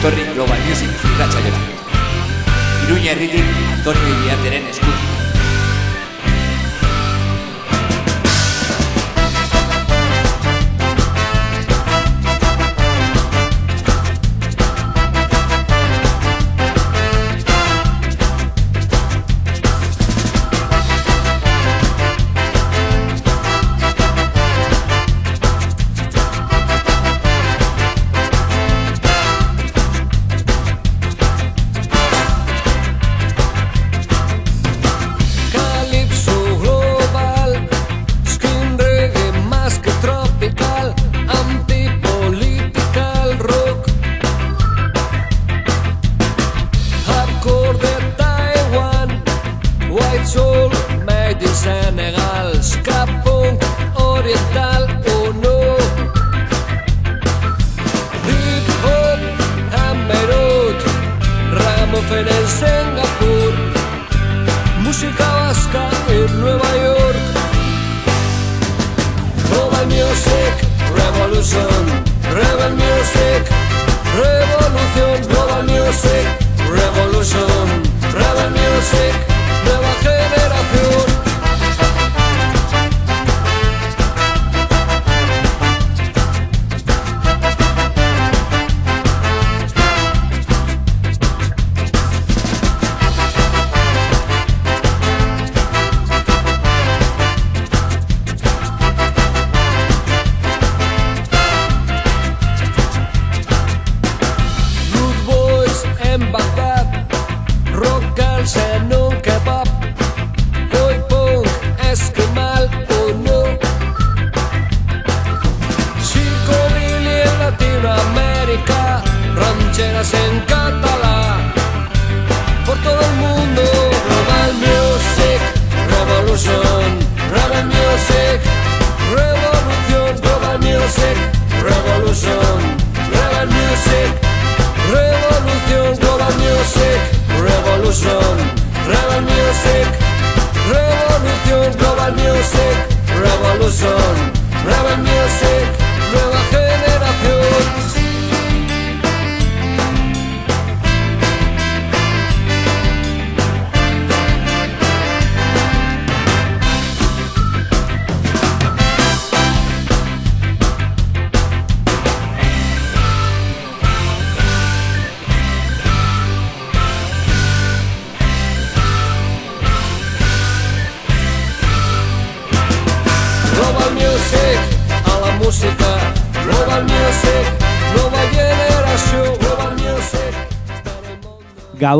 etorri Global Music irratxaiora. Iruña herritik Antonio Iriateren eskutik.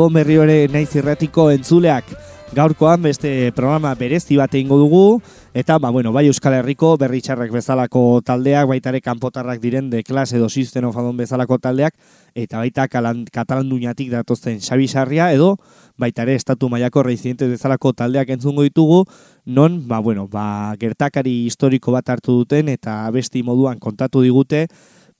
Gabon berri ere naiz irratiko entzuleak. Gaurkoan beste programa berezi bat egingo dugu, eta ba, bueno, bai Euskal Herriko berri txarrak bezalako taldeak, baita ere kanpotarrak diren de klas edo System of a Down bezalako taldeak, eta baita kalan, katalanduñatik datozten Xabi Sarria, edo baita ere estatu mailako residentes bezalako taldeak entzungo ditugu, non, ba, bueno, ba, gertakari historiko bat hartu duten, eta besti moduan kontatu digute,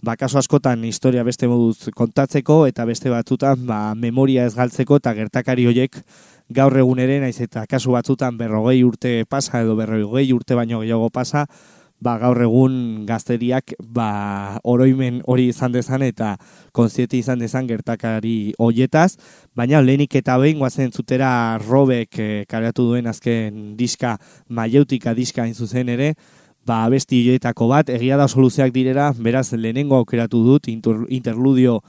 ba, kaso askotan historia beste moduz kontatzeko eta beste batzutan ba, memoria ez galtzeko eta gertakari hoiek gaur egun ere naiz eta kasu batzutan berrogei urte pasa edo berrogei urte baino gehiago pasa ba, gaur egun gazteriak ba, oroimen hori izan dezan eta konzieti izan dezan gertakari hoietaz, baina lehenik eta behin guazen zutera robek e, kareatu duen azken diska maieutika diska hain zuzen ere, ba, abesti horietako bat, egia da soluzioak direra, beraz lehenengo aukeratu dut, inter, interludio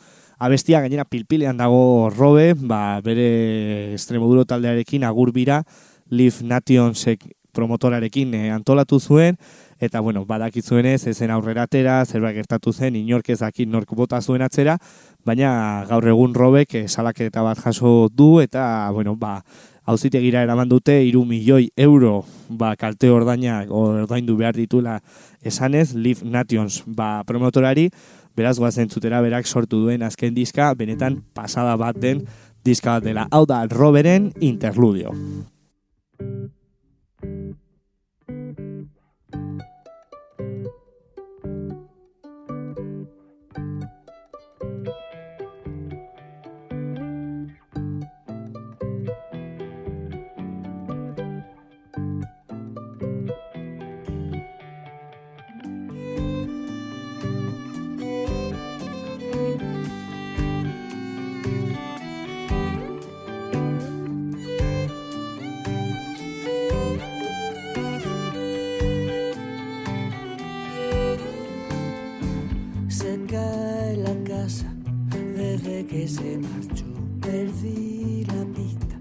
abestia gainera pilpilean dago robe, ba, bere estremoduro taldearekin agur bira, Live Nationsek promotorarekin eh, antolatu zuen, eta bueno, badakizuenez, ezen aurrera atera, zerbait gertatu zen, inork ez nork bota zuen atzera, baina gaur egun robek eh, salaketa bat jaso du, eta bueno, ba, auzitegira eraman dute iru milioi euro. Ba, kalte ordainak ordaindu behar ditula esanez Live Nations. Ba, promotorari beraz goazen zutera berak sortu duen azken diska benetan pasada bat den diska bat dela. Hau da Roberen Interludio desde que se marchó. Perdí la pista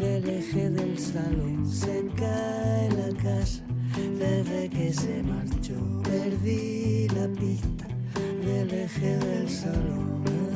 del eje del salón. Se cae la casa desde que se marchó. Perdí la pista del eje del salón.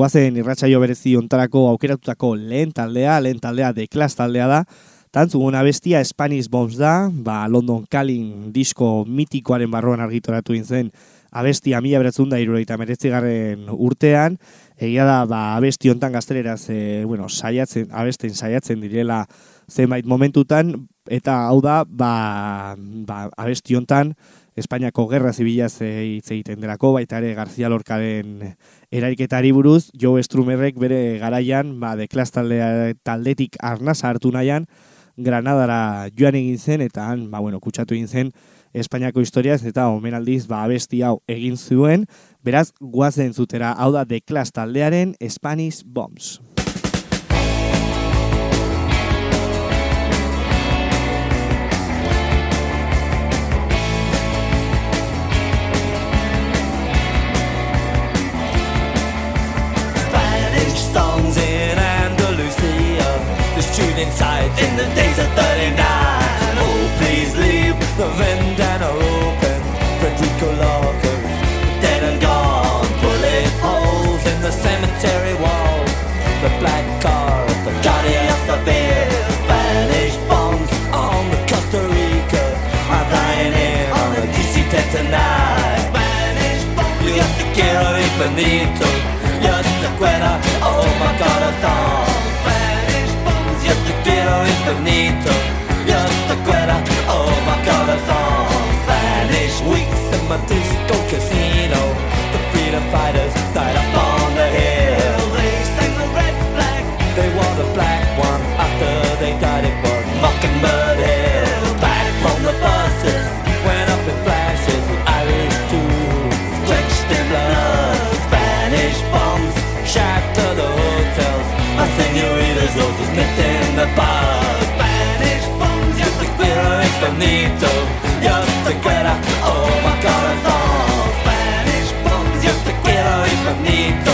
Guazen irratsaio berezi ontarako aukeratutako lehen taldea, lehen taldea de Clash taldea da. Tantzugun abestia Spanish Bombs da, ba London Calling disko mitikoaren barruan argitoratu zen abestia mila beratzen da irurogeita meretzigarren urtean. Egia da, ba, abesti hontan gazteleraz, e, bueno, saiatzen, abesten saiatzen direla zenbait momentutan, eta hau da, ba, ba, abesti hontan, Espainiako gerra zibilaz hitz egiten delako, baita ere Garzia Lorcaren eraiketari buruz, Jo Strumerrek bere garaian, ba, de klas taldea, taldetik arnaz hartu nahian, Granadara joan egin zen, eta han, ba, bueno, kutsatu egin zen, Espainiako historiaz, eta omenaldiz, ba, abesti hau egin zuen, beraz, guazen zutera, hau da, de klas taldearen Spanish Bombs. Inside in the days of 39. Oh, please leave the vendana open. Federico Lorca, dead and gone. Bullet holes in the cemetery wall. The black car, the Guardian of the beer. Spanish bombs on the Costa Rica. I'm flying in on the DC-10 tonight. Spanish bombs, yo te quiero infinito. Yo te quiero, oh my god, a thong. Quiero infinito. Yo te quiero, oh my god, a thong. Spanish weeks in my disco casino. The freedom fighters infinito. Yo te quiero, oh my god, a thong. Spanish yo te quiero infinito.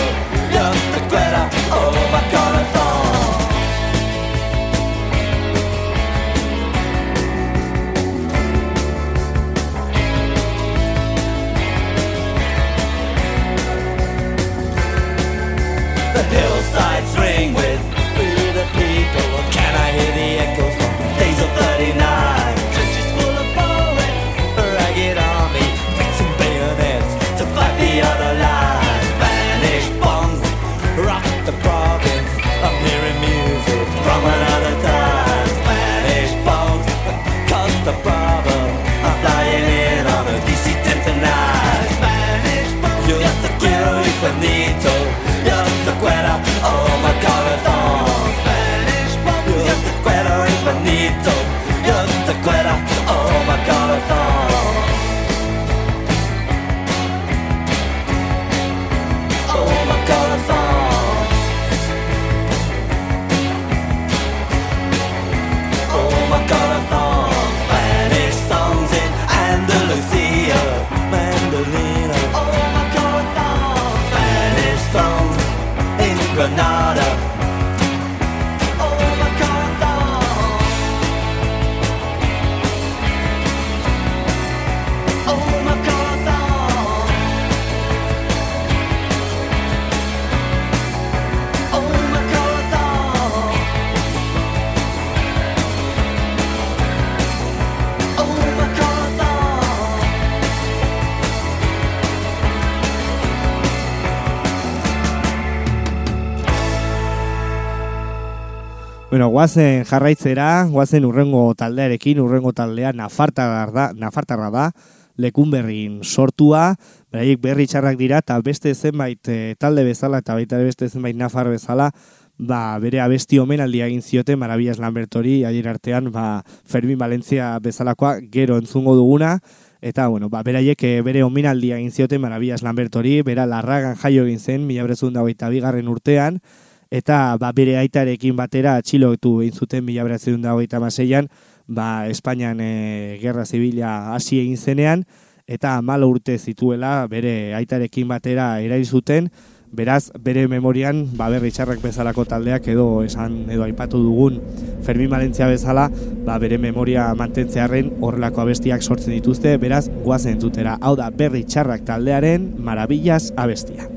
Guazen jarraitzera, guazen urrengo taldearekin, urrengo taldea nafartarra da, nafartarra da lekunberrin sortua, beraiek berri txarrak dira, eta beste zenbait e, talde bezala, eta baita beste zenbait nafar bezala, ba, bere abesti omenaldi egin ziote Marabillas Lambertori, aier artean, ba, Fermin Valencia bezalakoa gero entzungo duguna, eta, bueno, ba, beraiek e, bere omenaldi egin ziote Marabillas Lambertori, bera larragan jaio egin zen, mila berezun dagoita bigarren urtean, eta ba, bere aitarekin batera atxilotu egin zuten mila berezun dagoita maseian, ba, Espainian e, gerra zibila hasi egin zenean, eta malo urte zituela bere aitarekin batera erail zuten, beraz bere memorian ba berri txarrak bezalako taldeak edo esan edo aipatu dugun Fermin Valentzia bezala ba bere memoria mantentzearren horrelako abestiak sortzen dituzte. Beraz goazen entzutera hau da berri txarrak taldearen marabillas abestia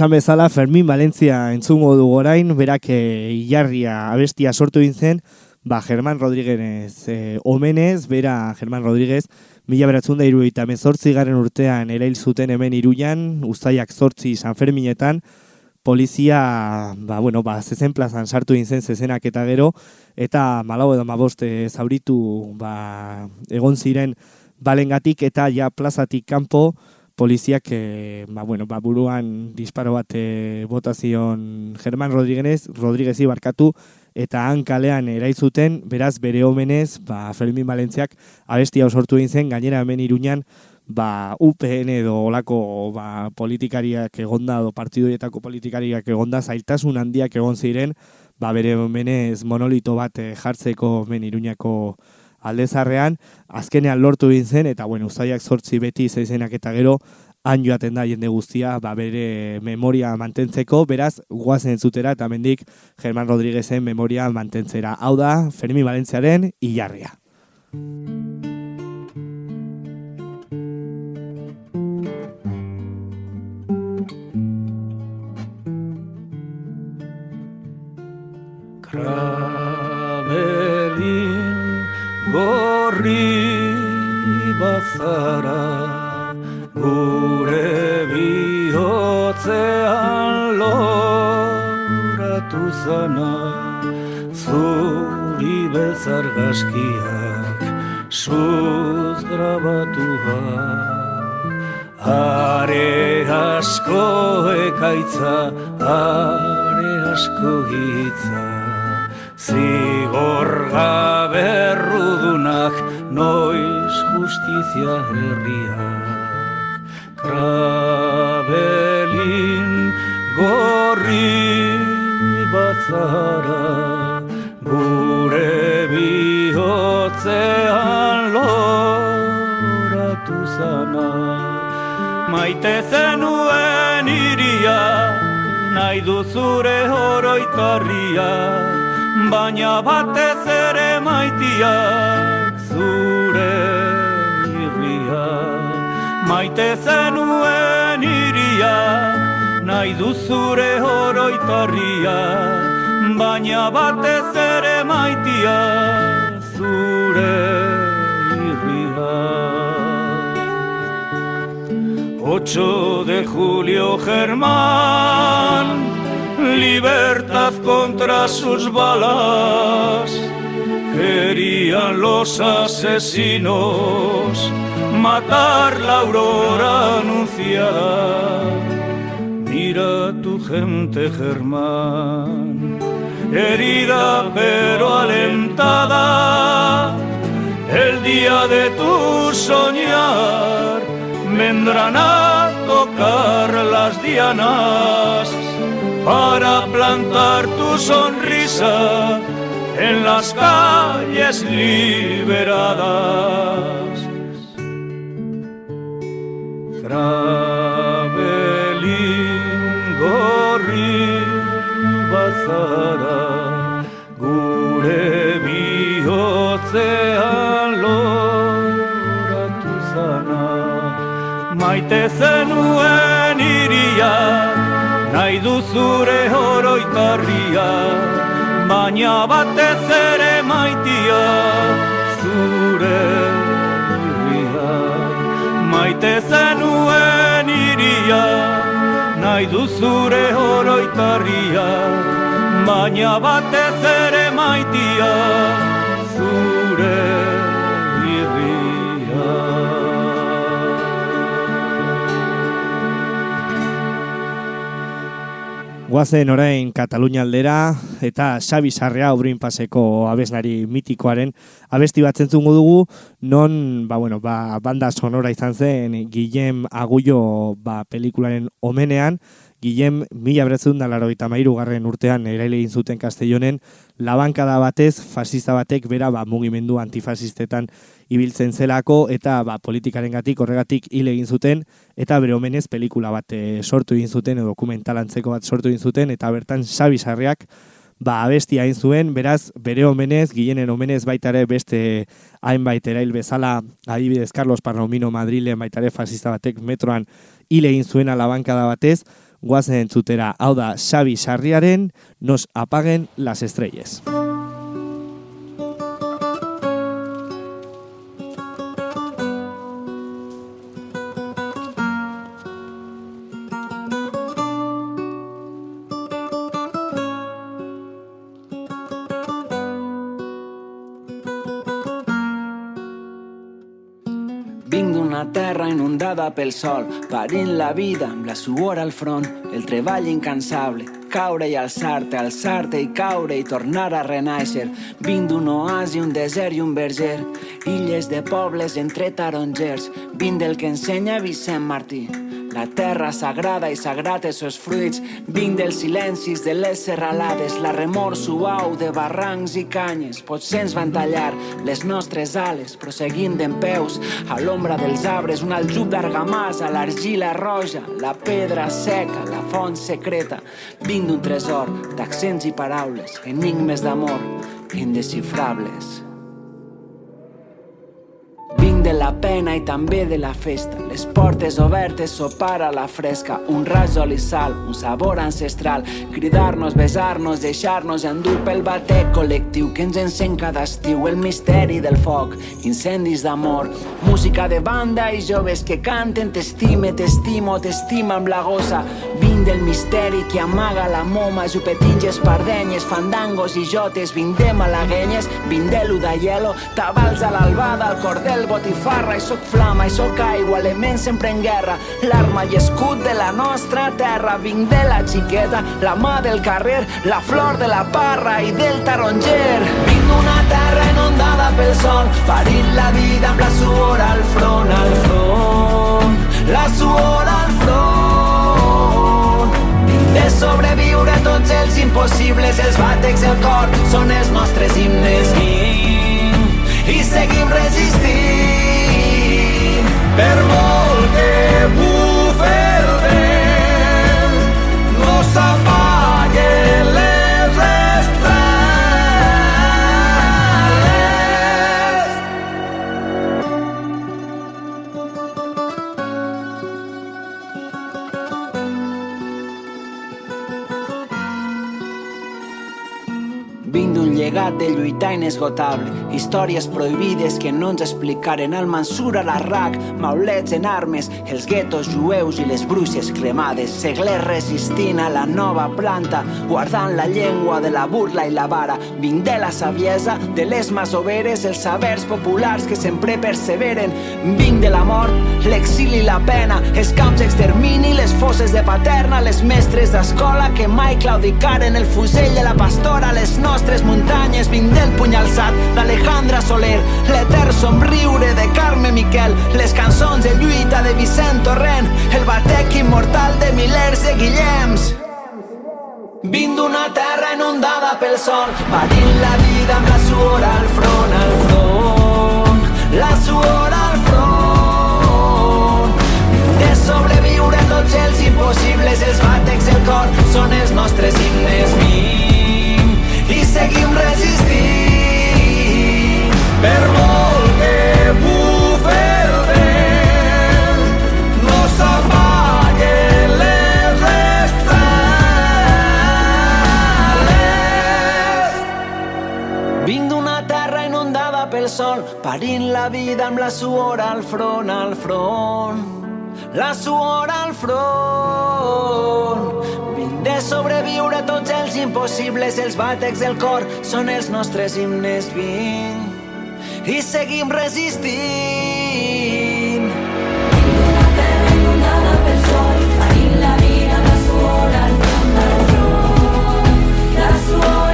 esan bezala Fermin Valencia entzungo du orain, berak e, abestia sortu zen, ba, Germán Rodríguez e, omenez, bera Germán Rodríguez, mila beratzen da iru eta mezortzi garen urtean erail zuten hemen iruian, ustaiak zortzi San Ferminetan, polizia, ba, bueno, ba, zezen plazan sartu zen zezenak eta gero, eta malau edo maboste zauritu ba, egon ziren balengatik eta ja plazatik kanpo poliziak e, ba, bueno, ba, buruan disparo bat e, botazion German Rodríguez, Rodríguez barkatu eta han kalean eraizuten, beraz bere omenez, ba, Fermin Valentziak abestia osortu egin zen, gainera hemen iruñan, ba, UPN edo olako ba, politikariak egonda, edo partidoietako politikariak egonda, zailtasun handiak egon ziren, ba, bere menez monolito bat eh, jartzeko men iruñako aldezarrean, azkenean lortu egin zen, eta bueno, uzaiak sortzi beti zeizenak eta gero, han joaten da jende guztia, ba, bere memoria mantentzeko, beraz, guazen zutera, eta mendik Germán Rodríguezen memoria mantentzera. Hau da, Fermi Valentziaren, ilarria. Krabelin bazara Gure bihotzean loratu zana Zuri bezar gaskiak suz grabatu Are asko ekaitza, are asko hitza Zigor gabe errudunak noiz justizia herriak Krabelin gorri batzara Gure bihotzean loratu zana. Maite zenuen iria, nahi duzure horoitarria baina batez ere maitiak zure Maite zenuen iria, nahi duzure horoitarria, baina batez ere maitia zure irria. 8 de julio Germán libertad contra sus balas. Querían los asesinos matar la aurora anunciada. Mira tu gente, Germán, herida pero alentada. El día de tu soñar vendrán a tocar las dianas para plantar tu sonrisa en las calles liberadas. Krabelin gorri gure bihotzean loratu zana maite zenuen iriak nahi duzure horoitarria, baina batez ere maitia zure. Maite zenuen iria, nahi duzure horoitarria, baina batez ere maitia zure irria. Guazen orain Katalunia aldera eta Xabi Sarrea obrin paseko abesnari mitikoaren abesti bat zentzungo dugu, non ba, bueno, ba, banda sonora izan zen Guillem Agullo ba, pelikularen omenean, Guillem mila beretzun da laro garren urtean eraile egin zuten Castellonen, labankada batez, fasista batek bera ba, mugimendu antifasistetan ibiltzen zelako eta ba, politikaren gatik horregatik hile egin zuten eta bere omenez pelikula bat e, sortu egin zuten edo dokumentalantzeko bat sortu egin zuten eta bertan Xabi Sarriak ba, abesti hain zuen, beraz bere omenez, gilenen omenez baitare beste hainbait erail bezala adibidez Carlos Parnomino Madrilen baitare fasista batek metroan hile egin zuen alabankada batez, guazen entzutera, hau da Xabi Sarriaren, nos apaguen las estrelles. Inundada pel sol, parint la vida amb la suor al front, el treball incansable, caure i alçar-te, alçar-te i caure i tornar a renaixer. Vinc d'un oasi, un desert i un verger, illes de pobles entre tarongers, vinc del que ensenya Vicent Martí. La terra sagrada i sagrat els seus fruits, vinc dels silencis de les serralades, la remor suau de barrancs i canyes. Potser ens van tallar les nostres ales, però seguim d'en peus a l'ombra dels arbres, un aljub d'argamassa, l'argila roja, la pedra seca, la font secreta. Vinc d'un tresor d'accents i paraules, enigmes d'amor indescifrables. De la pena i també de la festa. Les portes obertes, sopar a la fresca, un raig d'oli sal, un sabor ancestral, cridar-nos, besar-nos, deixar-nos endur pel batec col·lectiu que ens encén cada estiu, el misteri del foc, incendis d'amor, música de banda i joves que canten t'estime, t'estimo, t'estima amb la gossa. Vinc del misteri que amaga la moma, jupetins, espardenyes, fandangos i jotes, vinc de malaguenyes, vinc de l'udaielo, tabals a l'albada, al cordel, botifarra, i soc flama, i soc aigua, elements sempre en guerra, l'arma i escut de la nostra terra, vinc de la xiqueta, la mà del carrer, la flor de la parra i del taronger. Vinc d'una terra inundada pel sol, parint la vida amb la suor al front, al front, la suor al front. Sobreviure a tots els impossibles, els bàtecs del cor són els nostres himnes. Vinc i seguim resistint per molt que bufe el vent no s'apaguen llegat de lluitar inesgotable, històries prohibides que no ens explicaren al Mansur a l'Arrac, maulets en armes, els guetos jueus i les bruixes cremades, seglers resistint a la nova planta, guardant la llengua de la burla i la vara. Vinc de la saviesa, de les masoveres, els sabers populars que sempre perseveren. Vinc de la mort, l'exili i la pena, els camps d'extermini, les fosses de paterna, les mestres d'escola que mai claudicaren el fusell de la pastora, les nostres muntanyes, vinc del puny alçat d'Alejandra Soler, l'etern somriure de Carme Miquel, les cançons de lluita de Vicent Torrent, el batec immortal de milers de Guillems. Vinc d'una terra inundada pel sol, parint la vida amb la suor al front, al front, la suor al front. De sobreviure tots els impossibles, els bàtecs del cor són els nostres himnes. Seguim resistint. Per molt que bufe el vent no s'apaguen les estrelles. Vinc d'una terra inundada pel sol parint la vida amb la suor al front, al front. La suor al front de sobreviure a tots els impossibles els bàtecs del cor són els nostres himnes vinc i seguim resistint. Una terra inundada pel sol, la vida la suor al front, al front, la suor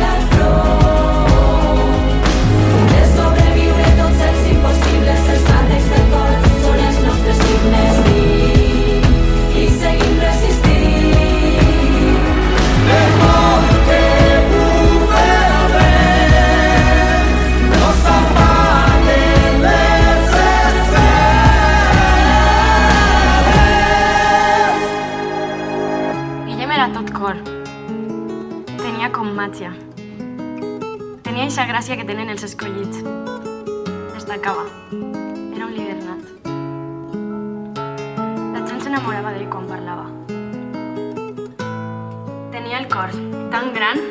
Eixa gràcia que tenen els escollits. Destacava. Era un líder nat. La gent s'enamorava d'ell quan parlava. Tenia el cor tan gran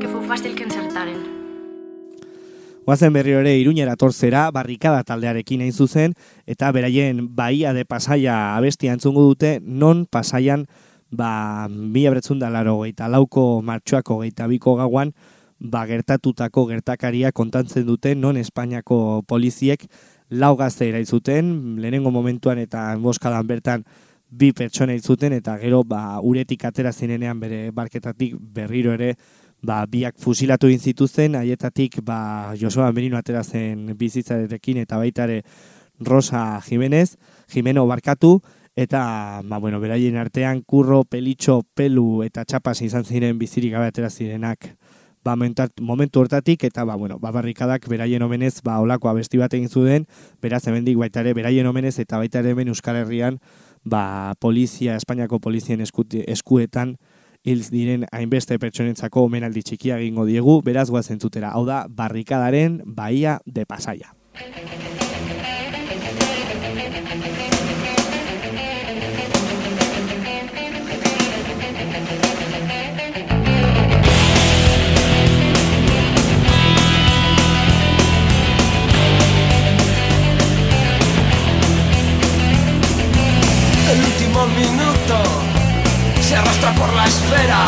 que fou fàcil que encertaren. Guazen berri ere iruñera torzera, barrikada taldearekin hain zuzen, eta beraien Bahia de Pasaia abestia entzungo dute, non Pasaian, ba, mila bretzunda laro geita lauko martxoako geita biko gauan, ba, gertatutako gertakaria kontantzen dute, non Espainiako poliziek lau gazte zuten, lehenengo momentuan eta enboskadan bertan bi pertsona zuten eta gero ba, uretik atera zinenean bere barketatik berriro ere ba, biak fusilatu egin zituzten, haietatik ba, Josua Merino atera zen bizitzarekin eta baita ere Rosa Jimenez, Jimeno barkatu, eta ba, bueno, beraien artean kurro, pelitxo, pelu eta txapas izan ziren bizirik gabe atera zirenak ba, momentu hortatik, eta ba, bueno, ba, barrikadak beraien omenez ba, olako abesti bat egin zuden, beraz hemendik baita ere beraien omenez eta baita ere hemen Euskal Herrian ba, polizia, Espainiako polizien eskuti, eskuetan hil diren hainbeste pertsonentzako omenaldi txikia egingo diegu, beraz guazen zutera. Hau da, barrikadaren Bahia de Pasaia. Último minuto se arrastra por la esfera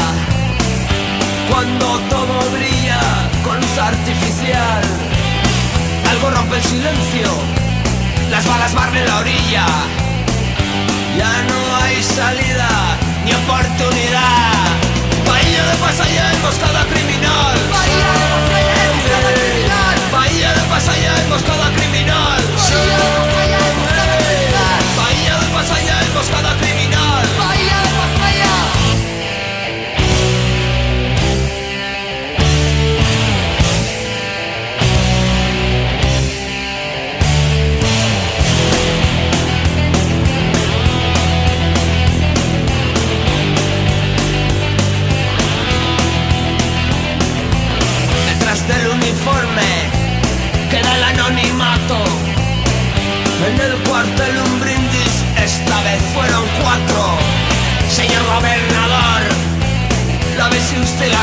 cuando todo brilla con luz artificial. Algo rompe el silencio, las balas barren la orilla. Ya no hay salida ni oportunidad. Bahía de Pasaya emboscada criminal. Bahía de Pasaya emboscada criminal. Bahía de Pasaya emboscada criminal.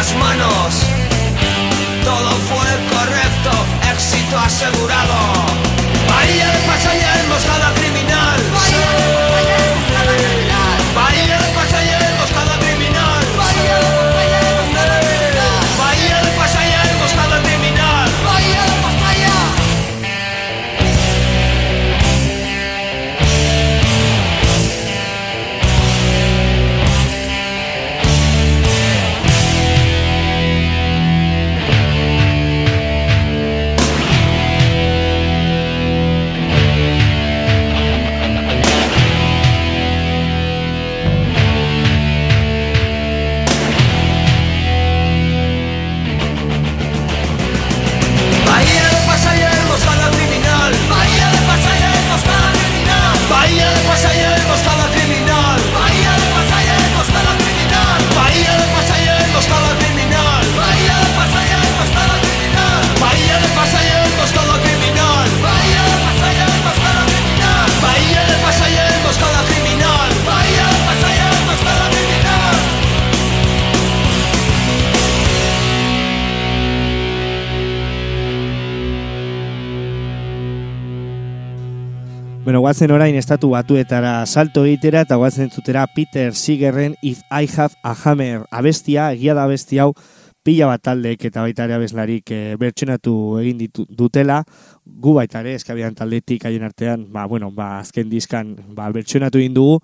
Las manos. Todo fue correcto, éxito asegurado. Bahía de Pasaya emboscada guazen orain estatu batuetara salto egitera eta guazen zutera Peter Seegerren If I Have a Hammer. Abestia, egia da abesti hau pila bat taldeek eta baita ere abeslarik e, bertsionatu egin ditu, dutela, gu baita ere, eskabian taldetik haien artean, ba, bueno, ba, azken diskan ba, bertsionatu egin dugu,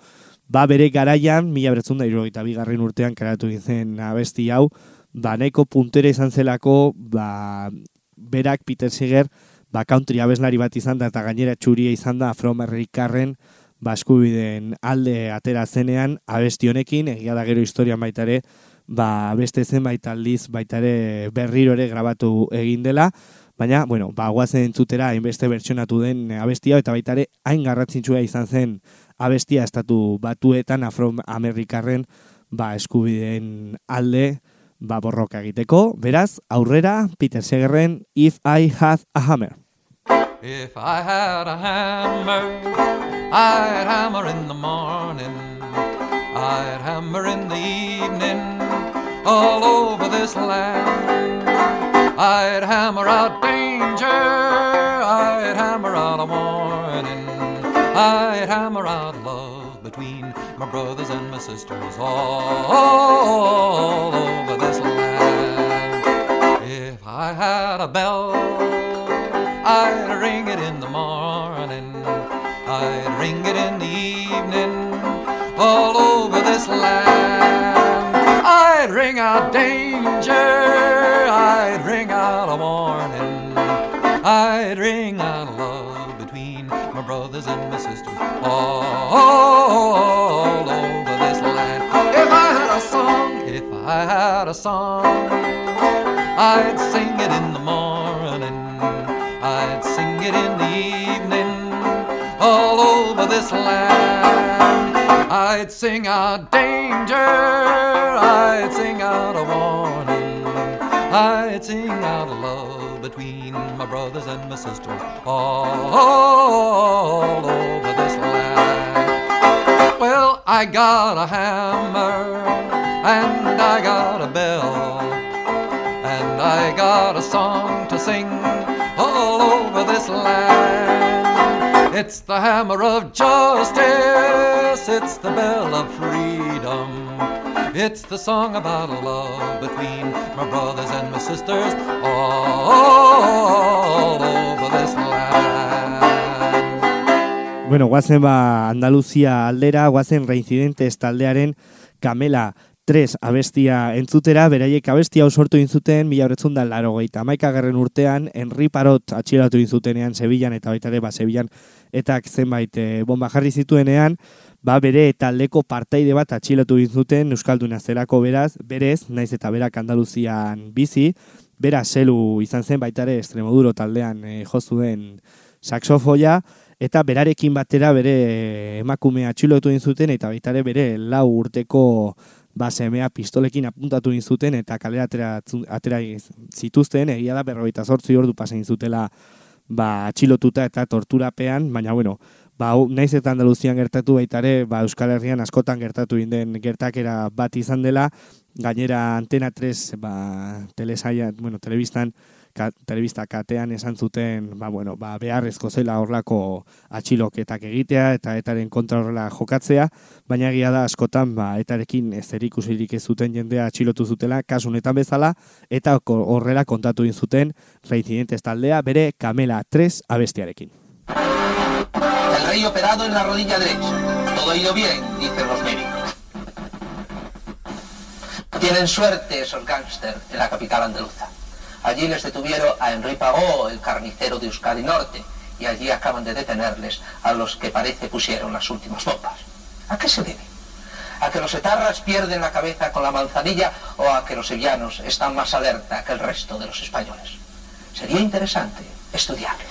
ba, bere garaian, mila beretzun da irurogeita bigarren urtean karatu egin abesti hau, ba, nahiko puntera izan zelako, ba, berak Peter Seeger, ba, country abeslari bat izan da eta gainera txuria izan da afroamerikarren ba, eskubideen alde atera zenean abesti honekin, egia da gero historian baita ere, ba, beste zenbait aldiz baita ere berriro ere grabatu egin dela, baina, bueno, ba, guazen entzutera hainbeste bertsionatu den abestia eta baita ere hain garrantzitsua izan zen abestia estatu batuetan afroamerikarren ba, eskubideen alde ba, borroka egiteko. Beraz, aurrera, Peter Segerren If I Had a Hammer. If I had a hammer, I'd hammer in the morning, I'd hammer in the evening, all over this land. I'd hammer out danger, I'd hammer out a warning, I'd hammer out love between my brothers and my sisters all over this land. If I had a bell, I'd ring it in the morning, I'd ring it in the evening, all over this land. I'd ring out danger, I'd ring out a warning, I'd ring out love between my brothers and my sisters, all over this land. If I had a song, if I had a song, I'd sing it in the morning, over this land. I'd sing out danger, I'd sing out a warning, I'd sing out love between my brothers and my sisters, all over this land. Well, I got a hammer and I got a bell and I got a song to sing all over this land. It's the hammer of justice, it's the bell of freedom. It's the song about love between my brothers and my sisters all over this land. Bueno, guazen ba Andaluzia aldera, guazen reincidentes taldearen Kamela 3 abestia entzutera, beraiek abestia hau sortu inzuten, mila horretzun da laro geita. garren urtean, Henri Parot atxilatu inzutenean Sevillan eta baita ere, ba, Sevillan eta zenbait e, bomba jarri zituenean, ba, bere taldeko partaide bat atxilatu inzuten Euskalduna zelako beraz, berez, naiz eta berak Andaluzian bizi, bera selu izan zen baita ere Extremoduro taldean e, jozu den saxofoia, eta berarekin batera bere emakumea atxilotu egin zuten eta baita ere bere lau urteko ba semea pistolekin apuntatu egin zuten eta kalera atera, atera zituzten. Egia da berrogeita zortzi ordu pasa egin zutela ba atxilotuta eta torturapean. Baina bueno ba naiz eta Andaluzian gertatu baita ere ba Euskal Herrian askotan gertatu egin den gertakera bat izan dela. Gainera Antena 3 ba telesaia bueno telebistan ka, telebista katean esan zuten, ba, bueno, ba, beharrezko zela horlako atxiloketak egitea eta etaren kontra horrela jokatzea, baina egia da askotan ba, etarekin ez erikusirik ez zuten jendea atxilotu zutela, kasunetan bezala, eta horrela kontatu zuten reincidentes taldea bere Kamela 3 abestiarekin. El rey operado en la rodilla derecha. Todo ha ido bien, dicen los médicos. Tienen suerte esos gángsters en la capital andaluza. Allí les detuvieron a Henri Pagó, el carnicero de Euskadi Norte, y allí acaban de detenerles a los que parece pusieron las últimas bombas. ¿A qué se debe? ¿A que los etarras pierden la cabeza con la manzanilla o a que los sevillanos están más alerta que el resto de los españoles? Sería interesante estudiarlo.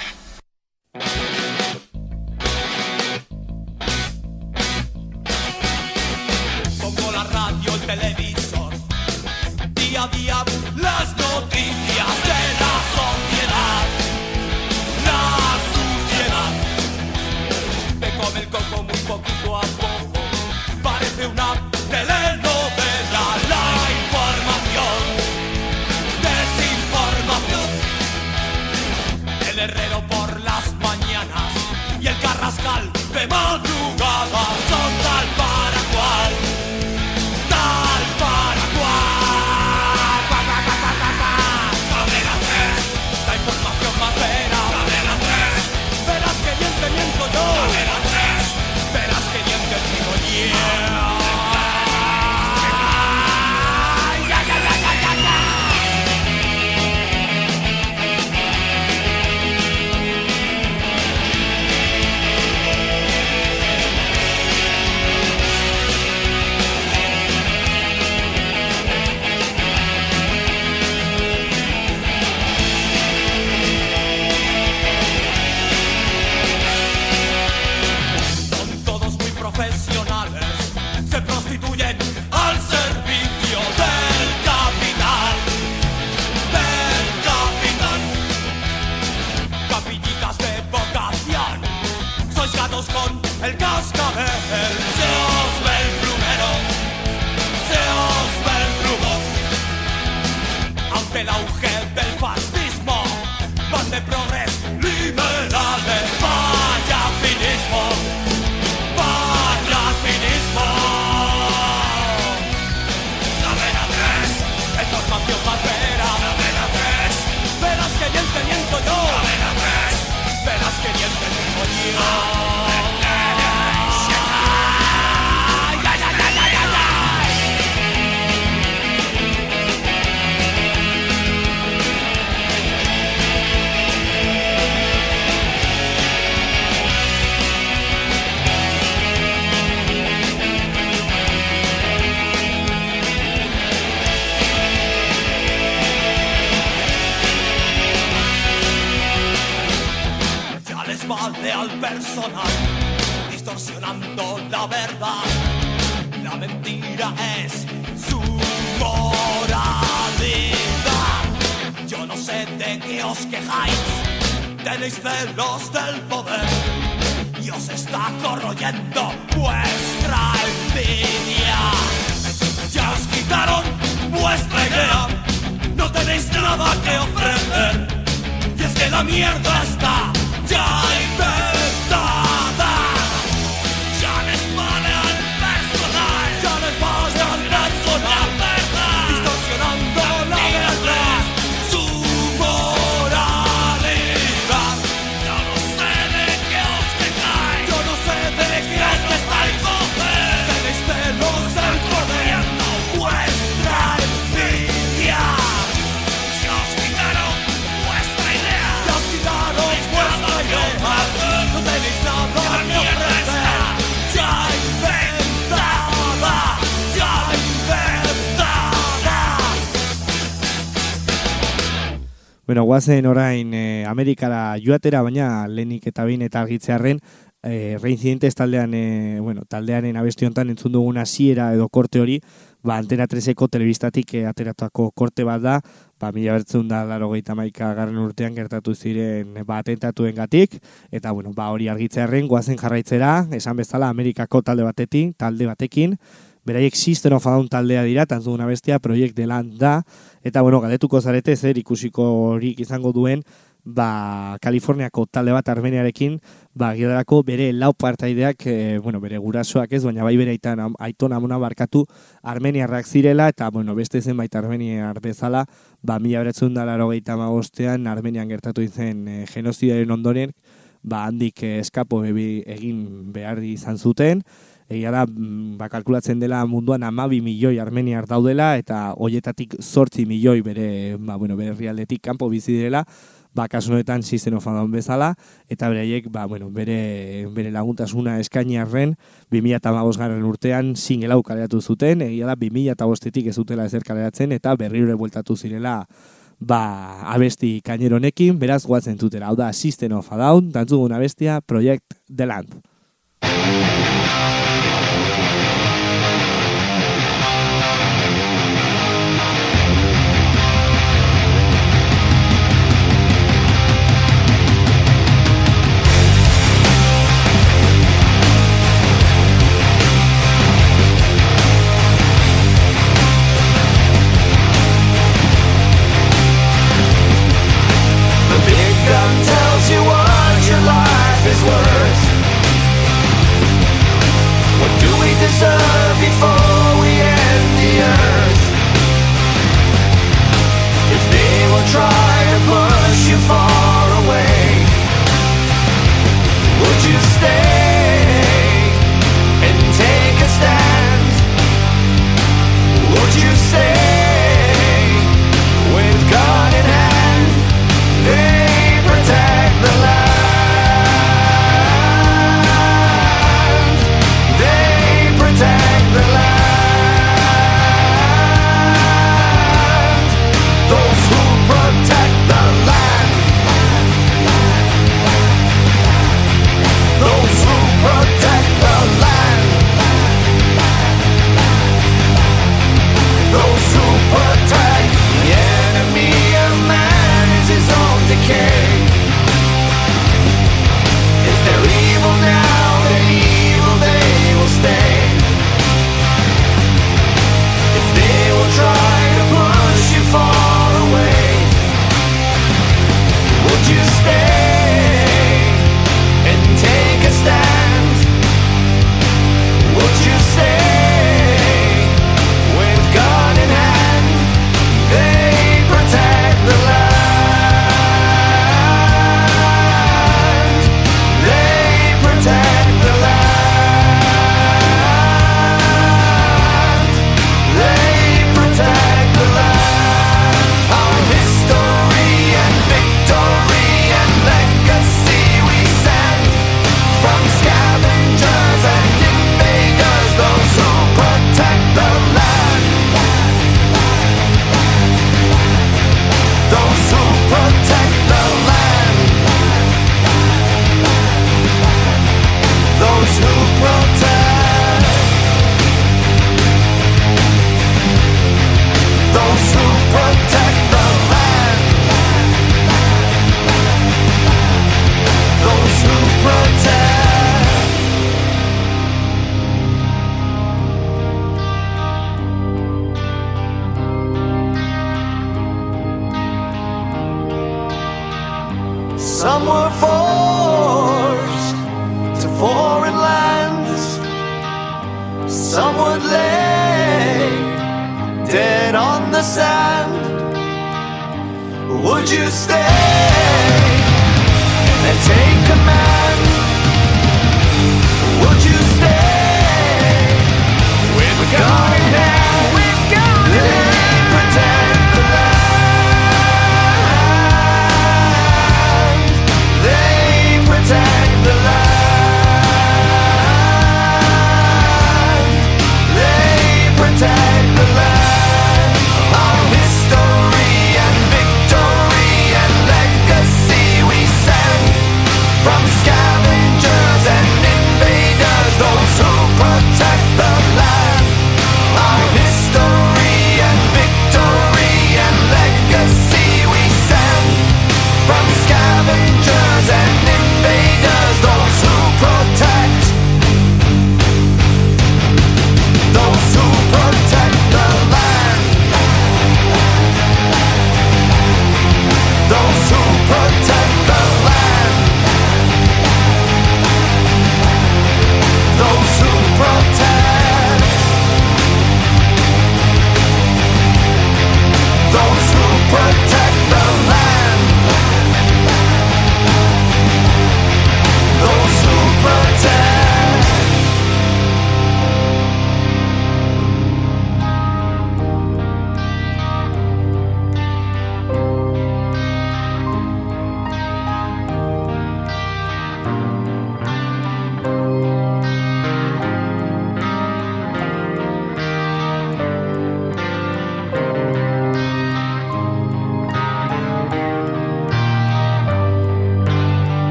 Bueno, guazen orain eh, Amerikara joatera, baina lehenik eta behin eta argitzearren, eh, Reincidentes taldean, eh, bueno, taldearen abesti honetan entzun dugun hasiera edo korte hori, ba, Antena 3eko telebistatik eh, ateratako korte bat da, ba, mila bertzen da laro maika garren urtean gertatu ziren ba, atentatuen gatik, eta bueno, ba, hori argitzearren, guazen jarraitzera, esan bezala Amerikako talde batetik, talde batekin, beraiek System of Down taldea dira, tantzuguna bestia, Project Land da, eta bueno, galetuko zarete zer ikusiko horik izango duen, ba, Kaliforniako talde bat Armeniarekin, ba, gidarako bere lau partaideak, e, bueno, bere gurasoak ez, baina bai bere aitan, aiton amona barkatu Armeniarrak zirela, eta, bueno, beste zenbait Armeniar bezala, ba, mila beretzun da laro bostean, Armenian gertatu izen e, genozidoaren ondoren, ba, handik eh, eskapo egin behar izan zuten, egia da, mm, ba, kalkulatzen dela munduan amabi milioi armeniar daudela, eta hoietatik zortzi milioi bere, ba, bueno, bere herrialdetik kanpo bizi direla, ba, kasu honetan System of a Down bezala, eta beraiek, ba, bueno, bere, bere laguntasuna eskaini arren, 2008 garren urtean single hau kaleratu zuten, egia da, 2008etik ez zutela ezer kaleratzen, eta berriro bueltatu zirela, ba, abesti kaineronekin, beraz guatzen zutela, hau da System of a abestia, Project The Land.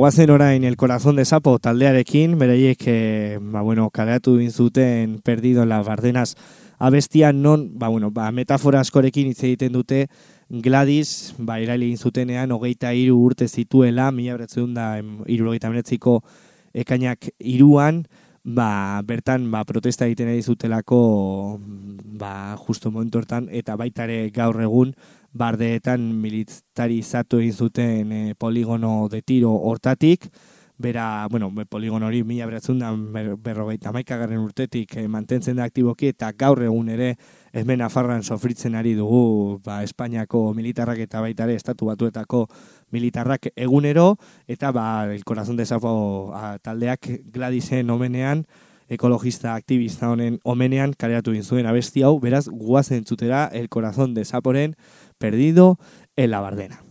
Guazen orain El Corazón de Sapo taldearekin, beraiek, eh, ba, bueno, kaleatu egin zuten Perdido las Bardenas. Abestia non, ba, bueno, ba, metafora askorekin hitz egiten dute Gladys, ba, iraili egin zutenean, hogeita hiru urte zituela, mila beretzen da, irurogeita meretziko ekainak iruan, ba, bertan ba, protesta egiten ari zutelako ba, justo momentu hortan, eta baita ere gaur egun, bardeetan militarizatu egin zuten e, poligono de tiro hortatik, bera, bueno, poligono hori mila beratzen da ber, berrogeita maikagarren urtetik e, mantentzen da aktiboki, eta gaur egun ere hemen Nafarroan sofritzen ari dugu ba, Espainiako militarrak eta baita ere estatu batuetako militarrak egunero, eta ba, el corazón de Sapo a, taldeak Gladisen omenean, ekologista aktivista honen omenean kareatu egin zuen abesti hau, beraz guazen entzutera el corazón de Saporen perdido en la Bardena.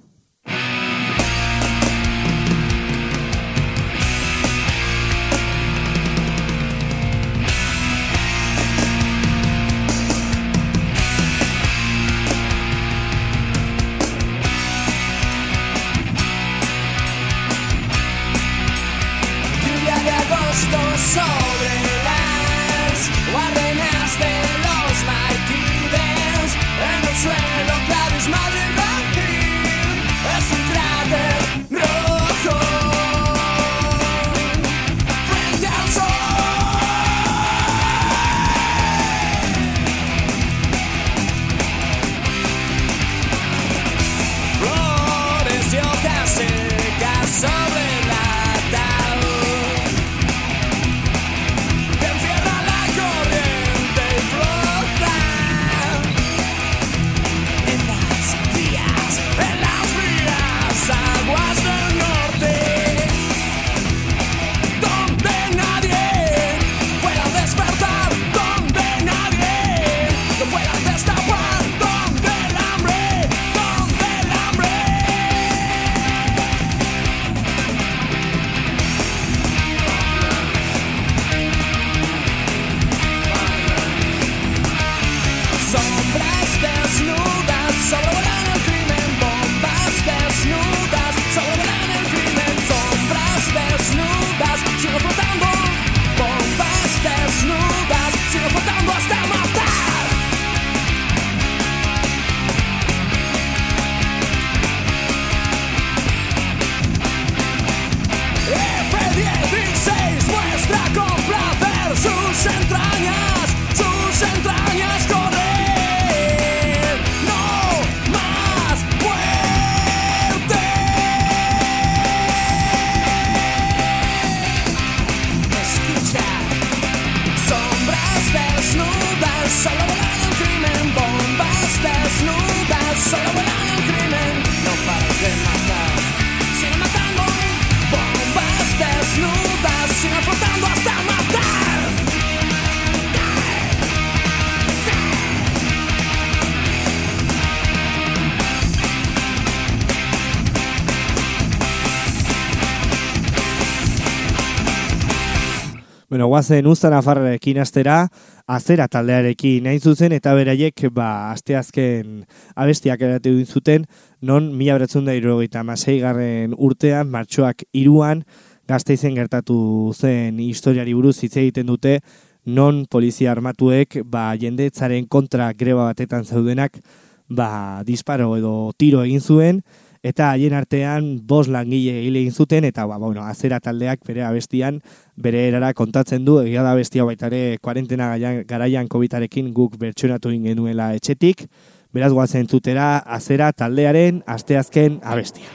Bueno, guazen Uztan Afarrekin astera, azera taldearekin nahi zuzen, eta beraiek, ba, asteazken abestiak eratu zuten, non mila beratzen da irurogeita garren urtean, martxoak iruan, gazteizen gertatu zen historiari buruz hitz egiten dute, non polizia armatuek, ba, jendetzaren kontra greba batetan zeudenak, ba, disparo edo tiro egin zuen, eta haien artean bost langile hile egin zuten, eta ba, bueno, azera taldeak bere abestian, bere erara kontatzen du, egia da bestia baita ere kuarentena garaian, COVID-arekin guk bertsionatu egin genuela etxetik, beraz guazen zutera azera taldearen asteazken abestia.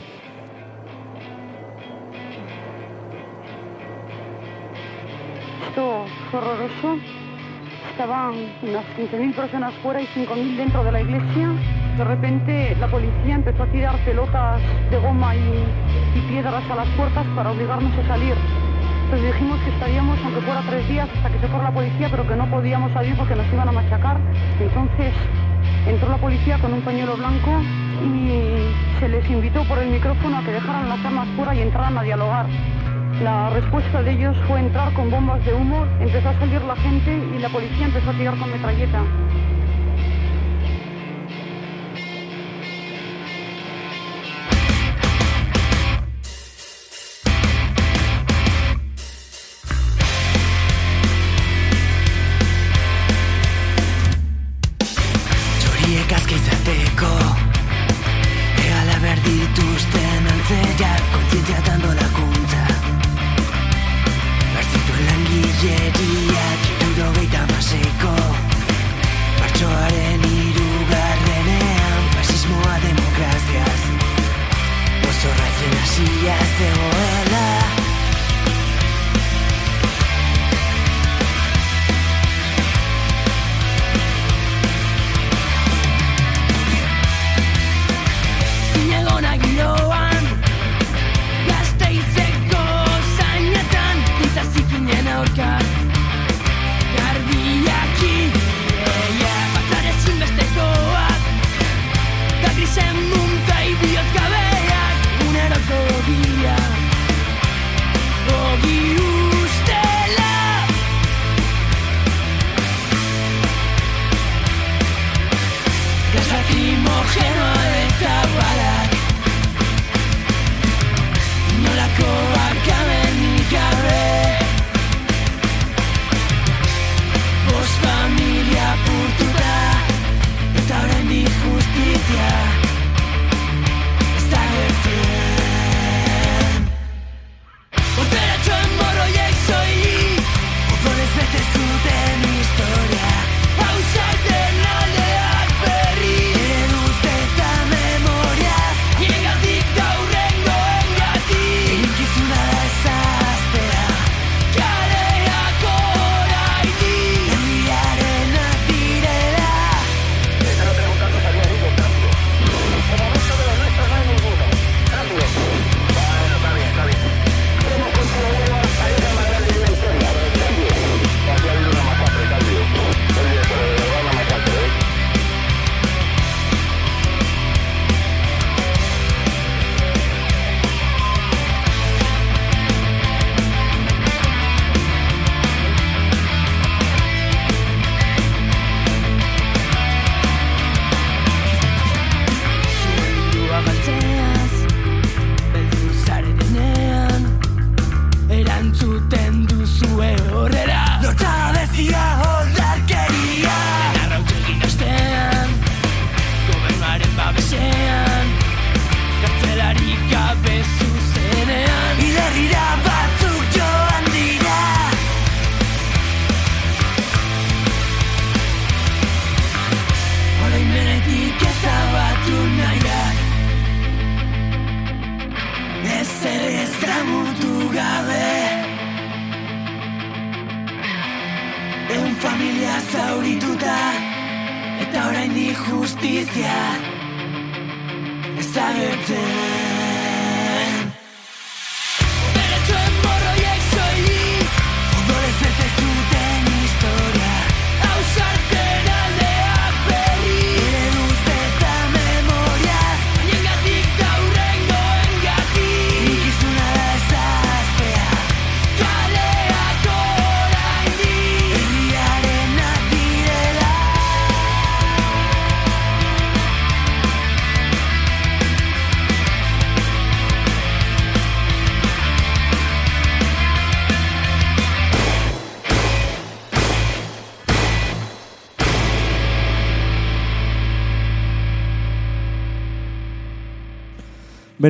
Fue horroroso. Estaban unas 15.000 personas fuera y 5.000 dentro de la iglesia. De repente la policía empezó a tirar pelotas de goma y, y piedras a las puertas para obligarnos a salir. Entonces dijimos que estaríamos, aunque fuera tres días, hasta que se fuera la policía, pero que no podíamos salir porque nos iban a machacar. Entonces entró la policía con un pañuelo blanco y se les invitó por el micrófono a que dejaran las armas fuera y entraran a dialogar. La respuesta de ellos fue entrar con bombas de humo, empezó a salir la gente y la policía empezó a tirar con metralleta.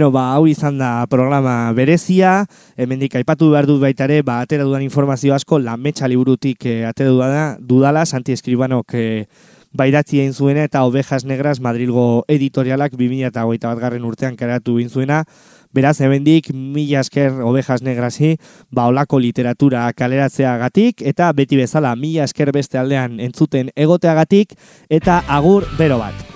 Beno, ba, hau izan da programa berezia, hemendik aipatu behar dut baita ere, ba, atera dudan informazio asko, lametxa liburutik eh, atera dudana, dudala, Santi Escribanok eh, baidatzi egin zuena eta Ovejas Negras Madrilgo editorialak 2008 bat garren urtean karatu egin zuena, Beraz, hemendik mila esker ovejas negrasi, ba olako literatura kaleratzeagatik eta beti bezala mila esker beste aldean entzuten egoteagatik eta agur bero bat.